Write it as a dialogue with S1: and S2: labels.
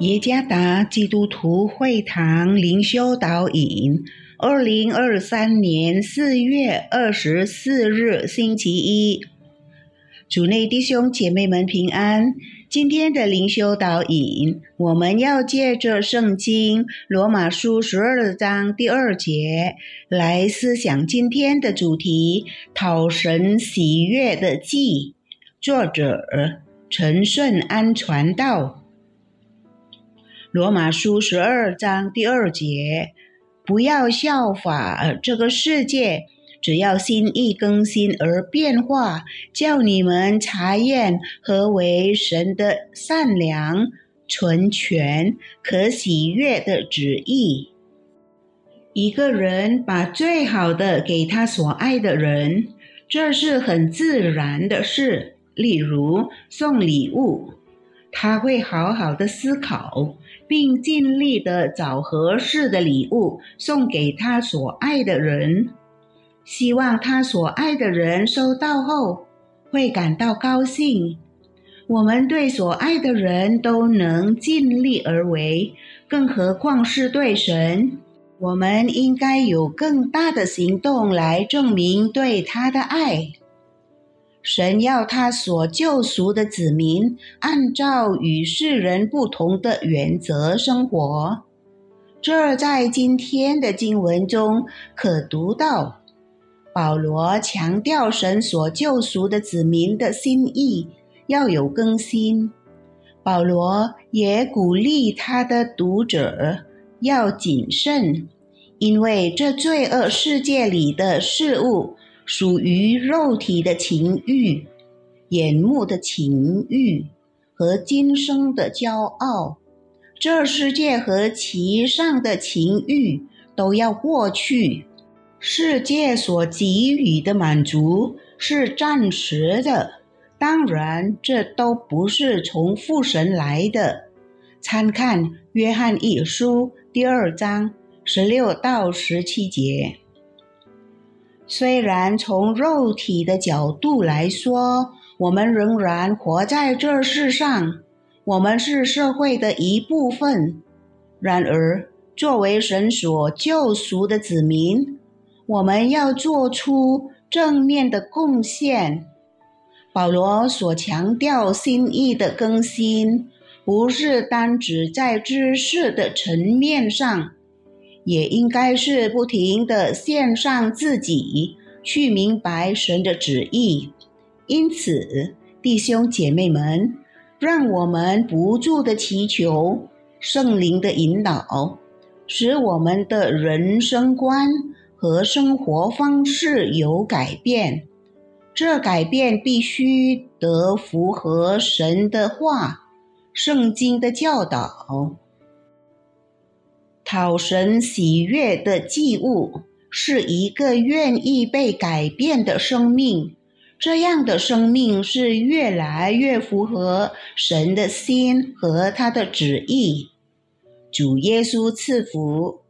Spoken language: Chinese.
S1: 耶加达基督徒会堂灵修导引，二零二三年四月二十四日星期一，主内弟兄姐妹们平安。今天的灵修导引，我们要借着圣经罗马书十二章第二节来思想今天的主题：讨神喜悦的祭。作者陈顺安传道。罗马书十二章第二节：不要效法这个世界。只要心意更新而变化，叫你们查验何为神的善良、纯全、可喜悦的旨意。一个人把最好的给他所爱的人，这是很自然的事。例如送礼物，他会好好的思考，并尽力的找合适的礼物送给他所爱的人。希望他所爱的人收到后会感到高兴。我们对所爱的人都能尽力而为，更何况是对神？我们应该有更大的行动来证明对他的爱。神要他所救赎的子民按照与世人不同的原则生活。这在今天的经文中可读到。保罗强调神所救赎的子民的心意要有更新。保罗也鼓励他的读者要谨慎，因为这罪恶世界里的事物属于肉体的情欲、眼目的情欲和今生的骄傲。这世界和其上的情欲都要过去。世界所给予的满足是暂时的，当然，这都不是从父神来的。参看《约翰一书》第二章十六到十七节。虽然从肉体的角度来说，我们仍然活在这世上，我们是社会的一部分。然而，作为神所救赎的子民，我们要做出正面的贡献。保罗所强调心意的更新，不是单指在知识的层面上，也应该是不停地献上自己，去明白神的旨意。因此，弟兄姐妹们，让我们不住地祈求圣灵的引导，使我们的人生观。和生活方式有改变，这改变必须得符合神的话、圣经的教导。讨神喜悦的祭物是一个愿意被改变的生命，这样的生命是越来越符合神的心和他的旨意。主耶稣赐福。